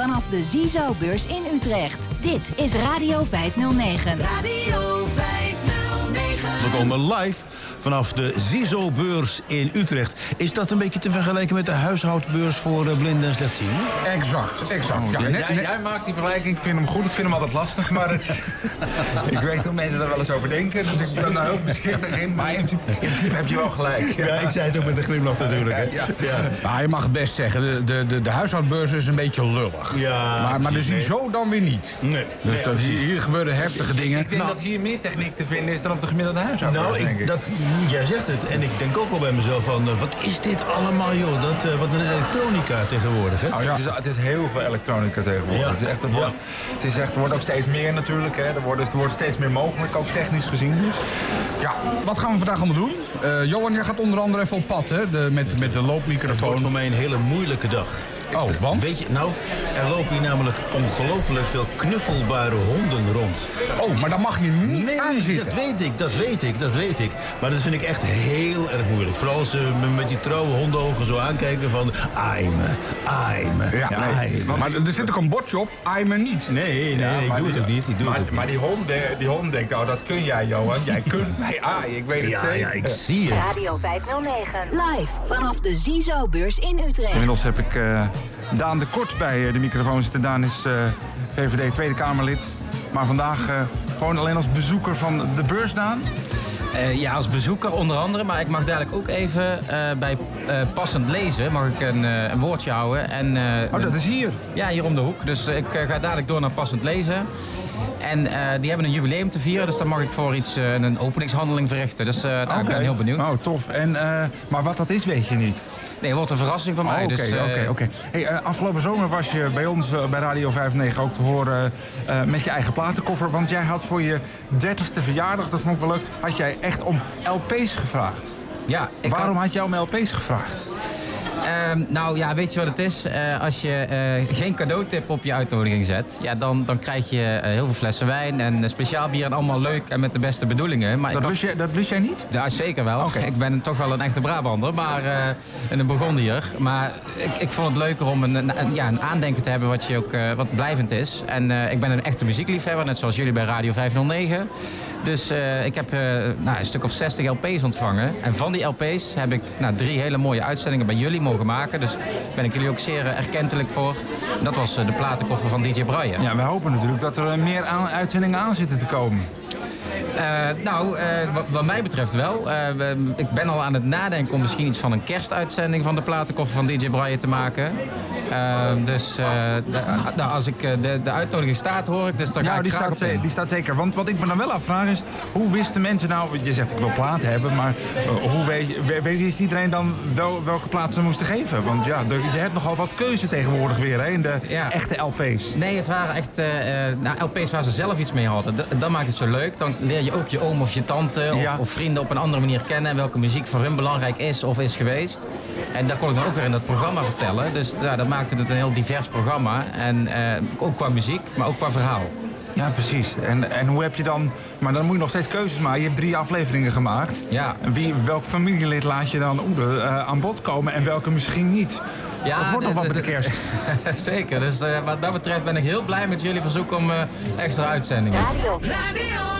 vanaf de Ziezo-beurs in Utrecht. Dit is Radio 509. Radio 509. We komen live vanaf de ZISO-beurs in Utrecht. Is dat een beetje te vergelijken met de huishoudbeurs voor eh, blinden en slechtzienden? Exact, exact. Ja, Ja, net- jij, net- jij maakt die vergelijking, ik vind hem goed, ik vind hem altijd lastig, maar het, ik weet hoe mensen daar wel eens over denken, dus ik ben daar heel voorzichtig in, maar in principe, in principe heb je wel gelijk. Ja, ik zei het ook met een glimlach natuurlijk. Hè? Ja. Maar je mag het best zeggen, de, de, de, de huishoudbeurs is een beetje lullig. Ja, maar maar de. ZISO dan weer niet. Nee. Dus dat, hier, gebeuren heftige dingen. Ik denk dat hier meer techniek te vinden is dan op de gemiddelde huishouden, Nou, denk ik, ik. dat, jij zegt het. En ik denk ook al bij mezelf van... eh, wat is dit allemaal, joh? Dat, eh, wat een elektronica tegenwoordig, hè? Oh, ja. het, is, het is heel veel elektronica tegenwoordig. Ja. Het, is echt, het, wordt, het, is echt, er wordt ook steeds meer natuurlijk. Hè. Er, wordt, dus er wordt steeds meer mogelijk, ook technisch gezien. Dus. Ja, wat gaan we vandaag allemaal doen? Eh, Johan, jij gaat onder andere even op pad, hè? De, met, met de Het wordt loopmicrofoon. voor mij een hele moeilijke dag. Oh, want? Weet je, nou, er lopen hier namelijk ongelooflijk veel knuffelbare honden rond. Oh, maar daar mag je niet aan dat weet ik, dat weet ik, dat weet ik. Maar dat vind ik echt heel erg moeilijk. Vooral als ze me met die trouwe hondenogen zo aankijken van... Ai me, ai me, Ja, nee. Maar er zit ook een bordje op, ai me niet. Nee, nee, Ja, ik doe het ook niet. Ik doe maar, het ook maar niet. die hond, die hond denkt, oh dat kun jij Johan. Jij kunt mij aaien, ik weet het Ja, zeker. ja, ik zie het. Radio 509. Live vanaf de Ziezo-beurs in Utrecht. Inmiddels heb ik eh, Daan de Kort bij eh, de microfoon zitten. Daan is eh, VVD Tweede Kamerlid. Maar vandaag eh, gewoon alleen als bezoeker van de beurs, Daan. Ja, als bezoeker onder andere. Maar ik mag dadelijk ook even bij passend lezen mag ik een, een woordje houden. En, Oh, dat is hier. Ja, hier om de hoek. Dus ik ga dadelijk door naar passend lezen. En die hebben een jubileum te vieren, dus dan mag ik voor iets een openingshandeling verrichten. Dus eh, nou, ik ben heel benieuwd. Oh, tof. En, maar wat dat is, weet je niet. Nee, wordt een verrassing van mij. Oh, Oké, dus, eh, oké, oké. Hey, eh, afgelopen zomer was je bij ons eh, bij Radio 59 ook te horen met je eigen platenkoffer. Want jij had voor je 30ste verjaardag, dat vond ik wel leuk, had jij echt om LP's gevraagd. Ja, ik Waarom had- had jij om LP's gevraagd? Ehm, nou ja, weet je wat het is? Eh, als je eh, geen cadeautip op je uitnodiging zet, ja, dan, dan krijg je eh, heel veel flessen wijn en speciaal bier en allemaal leuk en met de beste bedoelingen. Maar Dat had- lust jij, dat jij niet? Ja, zeker wel. Ik ben toch wel een echte Brabander, maar en een Burgondier. Maar ik, ik vond het leuker om een, een, een- ja, een aandenken te hebben wat, je ook, wat blijvend is. En ik ben een echte muziekliefhebber, net zoals jullie bij Radio 509. Dus ik heb nou, een stuk of 60 LP's ontvangen. En van die LP's heb ik nou, drie hele mooie uitzendingen bij jullie maken. Dus daar ben ik jullie ook zeer eh, erkentelijk voor. Dat was eh, de platenkoffer van DJ Brian. Ja, wij hopen natuurlijk dat er eh, meer uitzendingen aan zitten te komen. Eh, nou, eh, wat, wat mij betreft wel. Eh, ik ben al aan het nadenken om misschien iets van een kerstuitzending van de platenkoffer van DJ Brian te maken. Dus de- nou, als ik de, de uitnodiging staat, hoor ik. Dus daar ga Ja, ik die graag staat, die staat zeker. Want wat ik me dan wel afvraag is, hoe wisten mensen nou... Je zegt ik wil platen hebben, maar hoe weet, we- weet iedereen dan wel, welke plaats ze moesten geven? Want ja, je hebt nogal wat keuze tegenwoordig weer hè, in de Ja. echte LP's. Nee, het waren echt eh, nou, LP's waar ze zelf iets mee hadden. D- dat maakt het zo leuk. Dan leer je ook je oom of je tante of, Ja. of vrienden op een andere manier kennen. En welke muziek voor hun belangrijk is of is geweest. En dat kon ik dan ook weer in dat programma vertellen. Dus ja, dat maakte het een heel divers programma. En eh, ook qua muziek, maar ook qua verhaal. Ja, precies. En, en hoe heb je dan... Maar dan moet je nog steeds keuzes maken. Je hebt drie afleveringen gemaakt. Ja. En wie, welk familielid laat je dan oeh, eh, aan bod komen en welke misschien niet? Ja, dat wordt nog wat met de kerst. Zeker. Dus eh, wat dat betreft ben ik heel blij met jullie verzoek om eh, extra uitzendingen. Radio Radio 509.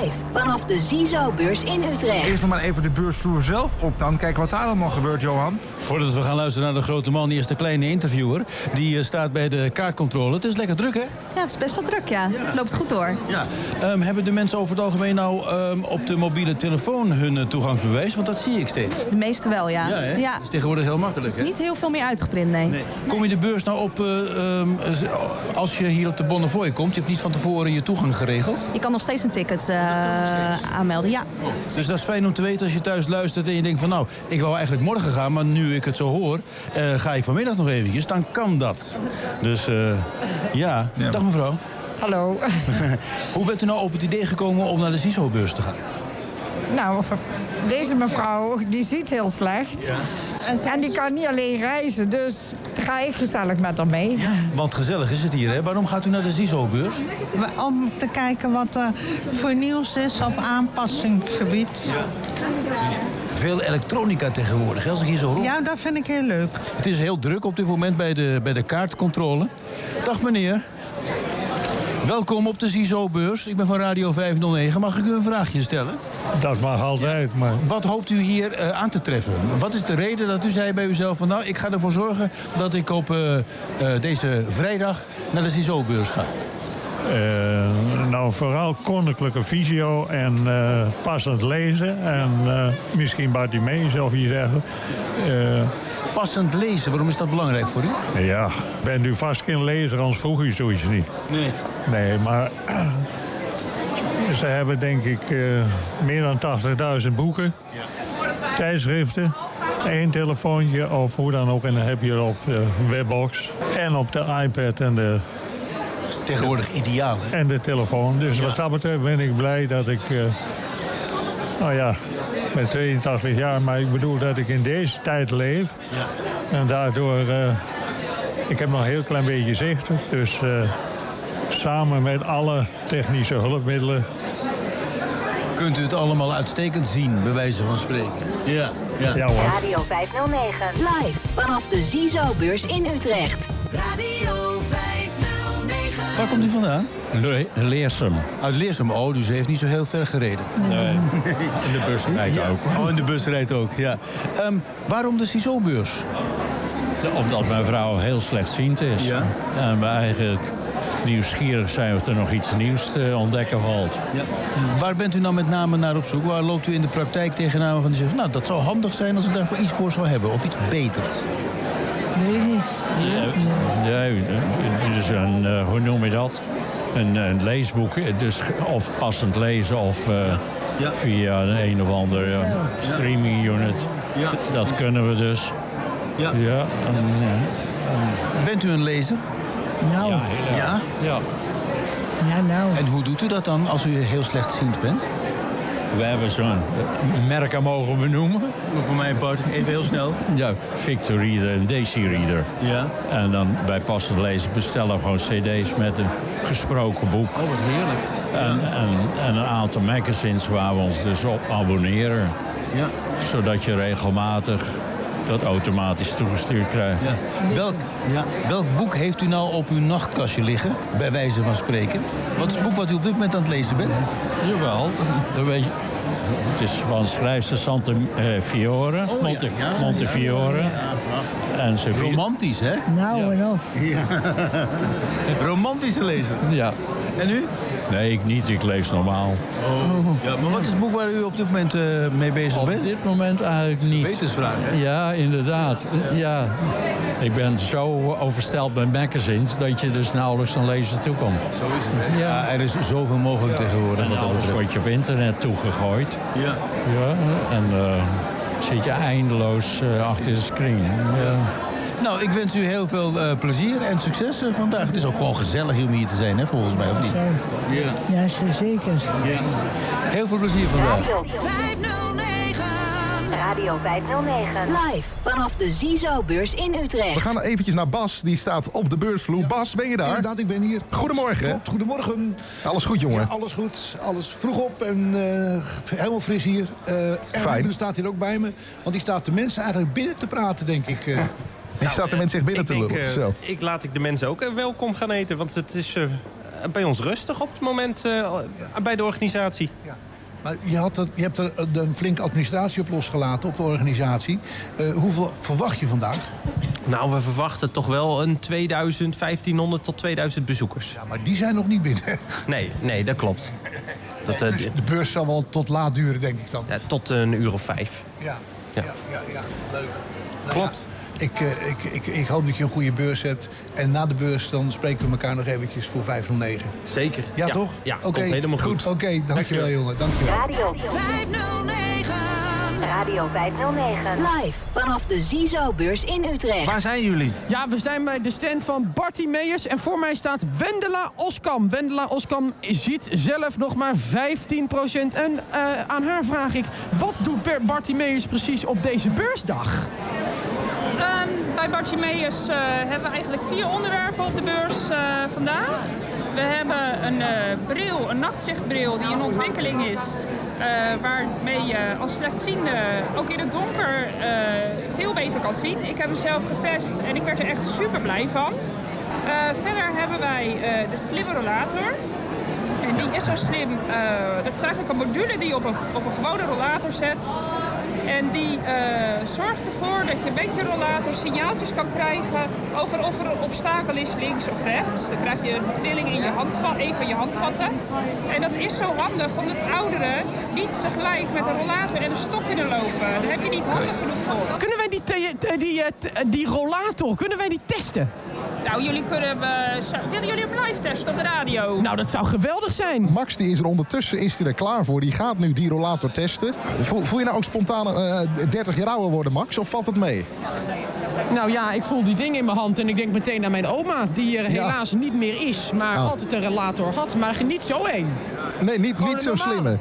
live vanaf de Ziezo-beurs in Utrecht. Eerst nog maar even de beursvloer zelf op dan. Kijken wat daar allemaal gebeurt, Johan. Voordat we gaan luisteren naar de grote man, eerst de kleine interviewer. Die eh, staat bij de kaartcontrole. Het is lekker druk, hè? Ja, het is best wel druk, ja. Het loopt goed door. Ja. Ehm, hebben de mensen over het algemeen nou ehm, op de mobiele telefoon hun eh, toegangsbewijs? Want dat zie ik steeds. De meeste wel, ja. Ja, hè? Ja. Dat is tegenwoordig heel makkelijk, hè? Niet heel veel meer uitgeprint, nee. Nee. Kom je de beurs nou op eh, ehm, als je hier op de Bonnefoy komt? Je hebt niet van tevoren je toegang geregeld? Je kan nog steeds een ticket aanmelden, ja. Dus dat is fijn om te weten als je thuis luistert en je denkt van nou, ik wou eigenlijk morgen gaan, maar nu ik het zo hoor, eh, ga ik vanmiddag nog eventjes. Dan kan dat. Dus eh, ja. Ja. dag mevrouw. Hallo. Hoe bent u nou op het idee gekomen om naar de CISO-beurs te gaan? Nou, deze mevrouw die ziet heel slecht. En die kan niet alleen reizen, dus ga ik gezellig met haar mee. Want gezellig is het hier, hè? Waarom gaat u naar de CISO-beurs? Om te kijken wat er voor nieuws is op aanpassingsgebied. veel elektronica tegenwoordig. Als ik hier zo rond... Ja, dat vind ik heel leuk. Het is heel druk op dit moment bij de, bij de kaartcontrole. Dag meneer. Welkom op de CISO-beurs. Ik ben van Radio 509. Mag ik u een vraagje stellen? Dat mag altijd, maar Wat hoopt u hier eh, aan te treffen? Wat is de reden dat u zei bij uzelf van... nou, ik ga ervoor zorgen dat ik op eh, eh, deze vrijdag naar de CISO-beurs ga? Eh, nou vooral koninklijke visio en eh, passend lezen. En eh, misschien Bartimeus of iets dergelijks. Eh, Passend lezen, waarom is dat belangrijk voor u? ja, bent u vast geen lezer, anders vroeg u zoiets niet. Nee. Nee, maar ze hebben denk ik meer dan 80.000 boeken, tijdschriften, één telefoontje of hoe dan ook. En dan heb je op de webbox en op de iPad en de, Tegenwoordig ideaal, hè? en de telefoon. Dus wat dat betreft ben ik blij dat ik, eh, nou ja, met 82 jaar, maar ik bedoel dat ik in deze tijd leef. En daardoor, eh, ik heb nog een heel klein beetje zicht. Dus eh, samen met alle technische hulpmiddelen Kunt u het allemaal uitstekend zien, bij wijze van spreken? Ja. ja. Ja hoor. Radio 509. Live vanaf de Zizo-beurs in Utrecht. Radio 509. Waar komt u vandaan? Leersum. Uit Leersum. Oh, dus u heeft niet zo heel ver gereden. Nee. In de bus rijdt Ja. ook. Oh, in de bus rijdt ook, ja. Ehm, waarom de CISO-beurs? Omdat mijn vrouw heel slechtziend is. Ja. En we eigenlijk nieuwsgierig zijn of er nog iets nieuws te ontdekken valt. Ja. Waar bent u nou met name naar op zoek? Waar loopt u in de praktijk tegenaan van die zegt... nou, dat zou handig zijn als ik daarvoor iets voor zou hebben. Of iets beters. Nee, niet. Ja, dus een, eh, hoe noem je dat? Een, een leesboek, eh, dus of passend lezen of eh, Ja. via een, een of ander eh, streaming unit. Ja. Dat kunnen we dus. Ja. Ja, en, Bent u een lezer? Nou, ja, ja. Ja. nou. En hoe doet u dat dan als u heel slechtziend bent? We hebben zo'n merken mogen we noemen. Voor mijn part, even heel snel. Ja, Victor Reader en Daisy Reader. Ja. En dan bij passend lezen bestellen we gewoon cd's met een gesproken boek. Oh, wat heerlijk. En, en, en een aantal magazines waar we ons dus op abonneren. Ja. Zodat je regelmatig dat automatisch toegestuurd krijgt. Ja. Welk, ja. Welk boek heeft u nou op uw nachtkastje liggen, bij wijze van spreken? Wat is het boek wat u op dit moment aan het lezen bent? Jawel, dat weet je. Het is van schrijfster Sante eh, Fiore, Oh, ja. Monte, Ja, ja, Montefiore. ja, En ze Romantisch, hè? Nou en of. Ja. Romantische lezer. Ja. En u? Nee, ik niet. Ik lees normaal. Oh. Ja, maar wat is het boek waar u op dit moment eh, mee bezig Op bent? dit moment eigenlijk niet. Wetensvraag, hè? Ja, inderdaad. Ja. Ik ben zo oversteld met magazines dat je dus nauwelijks aan lezen toekomt. Zo is het, hè? Ja, er is zoveel mogelijk tegenwoordig En alles wordt je op internet toegegooid. Ja. Ja. En eh, zit je eindeloos eh, achter de screen. Ja. Nou, ik wens u heel veel eh, plezier en succes eh, vandaag. Het is ook gewoon gezellig om hier te zijn, hè, volgens mij, of niet? Ja. Ja, ze- zeker. ja. Heel veel plezier vandaag. Radio, 509. Radio 509. Live vanaf de Zizo-beurs in Utrecht. We gaan eventjes naar Bas, die staat op de beursvloer. Bas, ben je daar? Inderdaad, ik ben hier. Goedemorgen. Klopt, goedemorgen. Alles goed, jongen? Ja, alles goed. Alles vroeg op en eh, helemaal fris hier. Eh Erwin staat hier ook bij me. Want die staat de mensen eigenlijk binnen te praten, denk ik. Die staat de mensen zich binnen ik te lullen. eh, Zo. ik laat ik de mensen ook eh, welkom gaan eten. Want het is eh, bij ons rustig op het moment eh, bij de organisatie. Maar je, had er, je hebt er een flinke administratie op losgelaten, op de organisatie. Eh, hoeveel verwacht je vandaag? Nou, we verwachten toch wel een 2000, 1500 tot 2000 bezoekers. Ja, maar die zijn nog niet binnen. Nee, nee, dat klopt. Dat, Dus de beurs zal wel tot laat duren, denk ik dan. ja, tot een uur of vijf. Ja, Ja. ja, ja, ja. leuk. Nou Klopt. Ik, eh, ik, ik, ik hoop dat je een goede beurs hebt. En na de beurs dan spreken we elkaar nog eventjes voor 509. Zeker. Ja, toch? Ja, Oké, komt helemaal goed. Oké, dankjewel jongen. Dankjewel. Radio, 509. Radio 509. Live vanaf de Zizo-beurs in Utrecht. Waar zijn jullie? Ja, we zijn bij de stand van Barty Meijers en voor mij staat Wendela Oskam. Wendela Oskam ziet zelf nog maar 15% En eh, aan haar vraag ik, wat doet Barty Meijers precies op deze beursdag? Bij Bartimeus eh hebben we eigenlijk vier onderwerpen op de beurs eh, vandaag. We hebben een eh, bril, een nachtzichtbril die in ontwikkeling is. waarmee je als slechtziende ook in het donker veel beter kan zien. Ik heb hem zelf getest en ik werd er echt super blij van. Verder hebben wij de slimme rollator. En die is zo slim. dat is eigenlijk een module die je op een, op een gewone rollator zet. En die eh, zorgt ervoor dat je met je rollator signaaltjes kan krijgen over of er een obstakel is links of rechts. Dan krijg je een trilling in je handvat, een van je handvatten. En dat is zo handig omdat ouderen niet tegelijk met een rollator en een stok kunnen lopen. Daar heb je niet handen genoeg voor. Die, die, eh, te- die rollator, kunnen wij die testen? Nou, jullie kunnen hem, eh, zo- willen jullie hem live testen op de radio? Nou, dat zou geweldig zijn. Max die is er ondertussen is die er klaar voor. Die gaat nu die rollator testen. Voel, voel je nou ook spontaan eh, 30 jaar ouder worden, Max? Of valt het mee? Nou ja, ik voel die ding in mijn hand en ik denk meteen aan mijn oma, die er helaas niet meer is, maar Oh. altijd een relator had, maar niet zo één. Nee, niet, Gewoon niet zo slimme.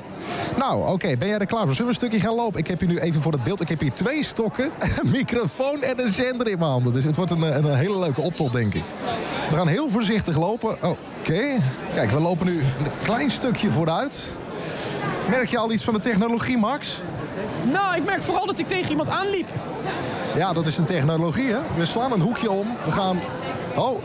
Nou, oké, ben jij er klaar voor? Zullen we een stukje gaan lopen? Ik heb hier nu even voor het beeld. Ik heb hier twee stokken, een microfoon en een zender in mijn handen. Dus het wordt een, eh, een hele leuke optocht, denk ik. We gaan heel voorzichtig lopen. Oké. Kijk, we lopen nu een klein stukje vooruit. Merk je al iets van de technologie, Max? Nou, ik merk vooral dat ik tegen iemand aanliep. Ja, dat is de technologie, hè? We slaan een hoekje om. We gaan... Oh,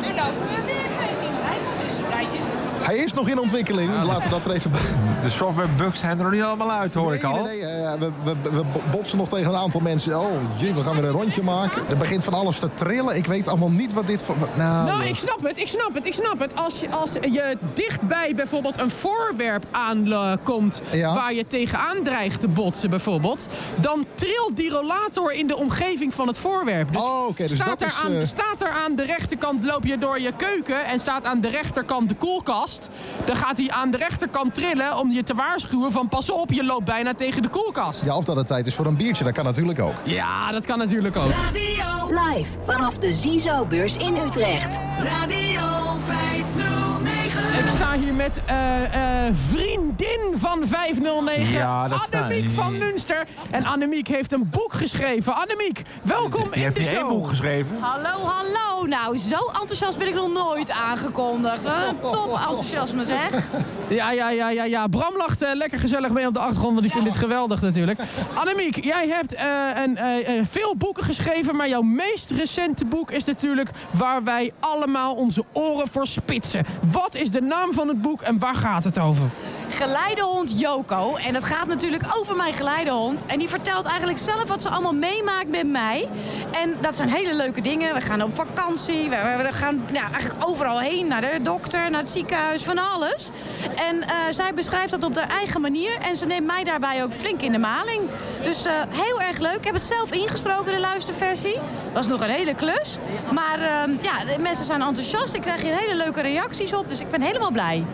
Nu lopen we weer geen rijtjes. Hij is nog in ontwikkeling. Laten we dat er even bij. De softwarebugs zijn er nog niet allemaal uit, hoor ik al. nee, nee, eh, we, we, we botsen nog tegen een aantal mensen. Oh, jee, we gaan weer een rondje maken. Er begint van alles te trillen. Ik weet allemaal niet wat dit... voor- Nou, Nou, ik snap het, ik snap het, ik snap het. Als je, als je dichtbij bijvoorbeeld een voorwerp aankomt Ja. waar je tegenaan dreigt te botsen bijvoorbeeld, dan trilt die rollator in de omgeving van het voorwerp. Dus, Oh, oké, dus staat, dat er is, aan, eh, staat er aan de rechterkant, loop je door je keuken en staat aan de rechterkant de koelkast, dan gaat hij aan de rechterkant trillen om je te waarschuwen van pas op, je loopt bijna tegen de koelkast. Ja, of dat het tijd is voor een biertje, dat kan natuurlijk ook. Ja, dat kan natuurlijk ook. Radio, Live vanaf de Zizo-beurs in Utrecht. Radio 509. Sta hier met eh, eh, vriendin van 509, Ja, dat Annemiek van Munster. En Annemiek heeft een boek geschreven. Annemiek, welkom Die in de niet één show. boek geschreven. Hallo, hallo. Nou, zo enthousiast ben ik nog nooit aangekondigd. Wat Een top enthousiasme zeg. Ja, ja, ja, ja, ja. Bram lacht eh, lekker gezellig mee op de achtergrond, want die vindt dit geweldig natuurlijk. Annemiek, jij hebt eh, een, veel boeken geschreven, maar jouw meest recente boek is natuurlijk waar wij allemaal onze oren voor spitsen. Wat is de naam van het boek en waar gaat het over? Geleidehond Joko. En het gaat natuurlijk over mijn geleidehond. En die vertelt eigenlijk zelf wat ze allemaal meemaakt met mij. En dat zijn hele leuke dingen. We gaan op vakantie. We, gaan ja, eigenlijk overal heen. Naar de dokter, naar het ziekenhuis, van alles. En eh, zij beschrijft dat op haar eigen manier. En ze neemt mij daarbij ook flink in de maling. Dus eh, heel erg leuk. Ik heb het zelf ingesproken, de luisterversie. Was nog een hele klus. Maar eh, ja, de mensen zijn enthousiast. Ik krijg hier hele leuke reacties op. Dus ik ben helemaal blij.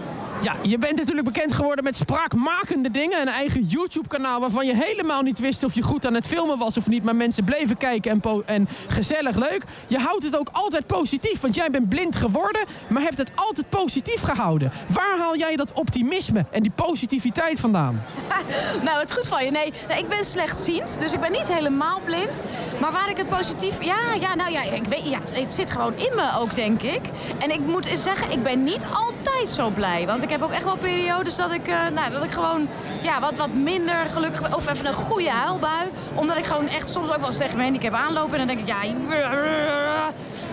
Ja, je bent natuurlijk bekend geworden met spraakmakende dingen. Een eigen YouTube-kanaal waarvan je helemaal niet wist of je goed aan het filmen was of niet. Maar mensen bleven kijken en, en gezellig leuk. Je houdt het ook altijd positief, want jij bent blind geworden, maar hebt het altijd positief gehouden. Waar haal jij dat optimisme en die positiviteit vandaan? nou, het is goed van je. Nee, nee, ik ben slechtziend, dus ik ben niet helemaal blind. Maar waar ik het positief... Ja, ja, nou ja, ik weet, ja, het zit gewoon in me ook, denk ik. En ik moet zeggen, ik ben niet altijd zo blij. Want ik heb ook echt wel periodes dat ik, eh, nou, dat ik gewoon ja, wat, wat minder gelukkig ben. Of even een goede huilbui. Omdat ik gewoon echt soms ook wel eens tegen mijn handicap aanloop. En dan denk ik, ja,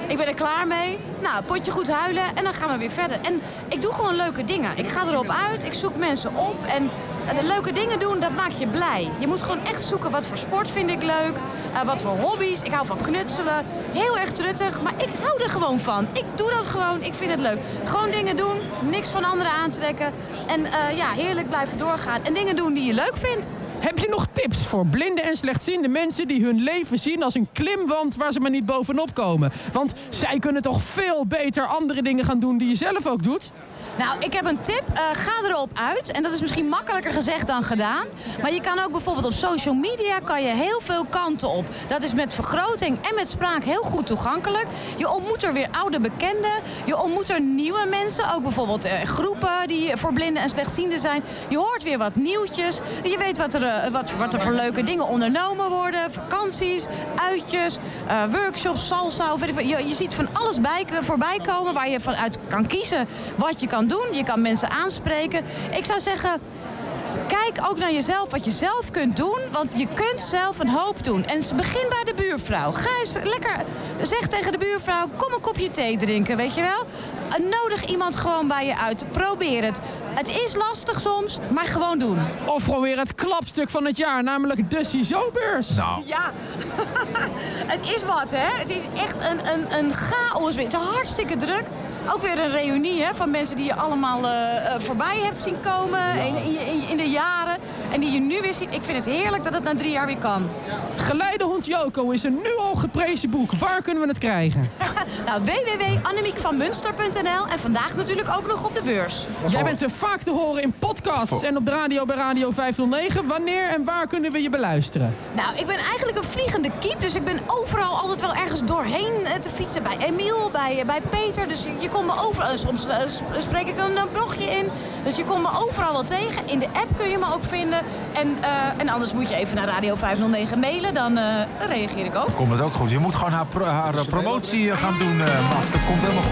ik ben er klaar mee. Nou, potje goed huilen en dan gaan we weer verder. En ik doe gewoon leuke dingen. Ik ga erop uit, ik zoek mensen op. En de leuke dingen doen, dat maakt je blij. Je moet gewoon echt zoeken wat voor sport vind ik leuk. eh, wat voor hobby's. Ik hou van knutselen. Heel erg truttig, maar ik hou er gewoon van. Ik doe dat gewoon, ik vind het leuk. Gewoon dingen doen, niks van anderen aantrekken. En eh, ja, heerlijk blijven doorgaan. En dingen doen die je leuk vindt. Heb je nog tips voor blinde en slechtziende mensen die hun leven zien als een klimwand waar ze maar niet bovenop komen? Want zij kunnen toch veel beter andere dingen gaan doen die je zelf ook doet? Nou, ik heb een tip. Eh, ga erop uit. En dat is misschien makkelijker gezegd dan gedaan. Maar je kan ook bijvoorbeeld op social media kan je heel veel kanten op. Dat is met vergroting en met spraak heel goed toegankelijk. Je ontmoet er weer oude bekenden. Je ontmoet er nieuwe mensen. Ook bijvoorbeeld eh, groepen die voor blinden en slechtzienden zijn. Je hoort weer wat nieuwtjes. Je weet wat er eh, wat, wat er voor leuke dingen ondernomen worden. Vakanties, uitjes, workshops, salsa. Weet ik, je ziet van alles bij, voorbij komen waar je vanuit kan kiezen wat je kan doen. Je kan mensen aanspreken. Ik zou zeggen, Kijk ook naar jezelf, wat je zelf kunt doen. Want je kunt zelf een hoop doen. En begin bij de buurvrouw. Ga eens lekker, zeg tegen de buurvrouw, kom een kopje thee drinken, weet je wel? Nodig iemand gewoon bij je uit. Probeer het. Het is lastig soms, maar gewoon doen. Of gewoon weer het klapstuk van het jaar, namelijk de CISO-beurs. Nou. Ja, het is wat, hè? Het is echt een, een, een chaos. Het is hartstikke druk. Ook weer een reunie hè, van mensen die je allemaal eh, eh, voorbij hebt zien komen in, in, in de jaren. En die je nu weer ziet. Ik vind het heerlijk dat het na drie jaar weer kan. Geleidehond Joko is een nu al geprezen boek. Waar kunnen we het krijgen? nou, www.annemiekvanmunster.nl en vandaag natuurlijk ook nog op de beurs. Jij bent er vaak te horen in podcasts en op de radio bij Radio 509. Wanneer en waar kunnen we je beluisteren? Nou, ik ben eigenlijk een vliegende kiep. Dus ik ben overal altijd wel ergens doorheen eh, te fietsen. Bij Emiel, bij, eh, bij Peter. Dus je, je komt me overal... Soms eh, s- spreek ik een blogje in. Dus je komt me overal wel tegen. In de app kun je me ook vinden. En, eh, en anders moet je even naar Radio 509 mailen. Dan, eh, dan reageer ik ook. Komt het ook goed. Je moet gewoon haar, pro- haar promotie eh, gaan doen, eh, Max. Dat komt helemaal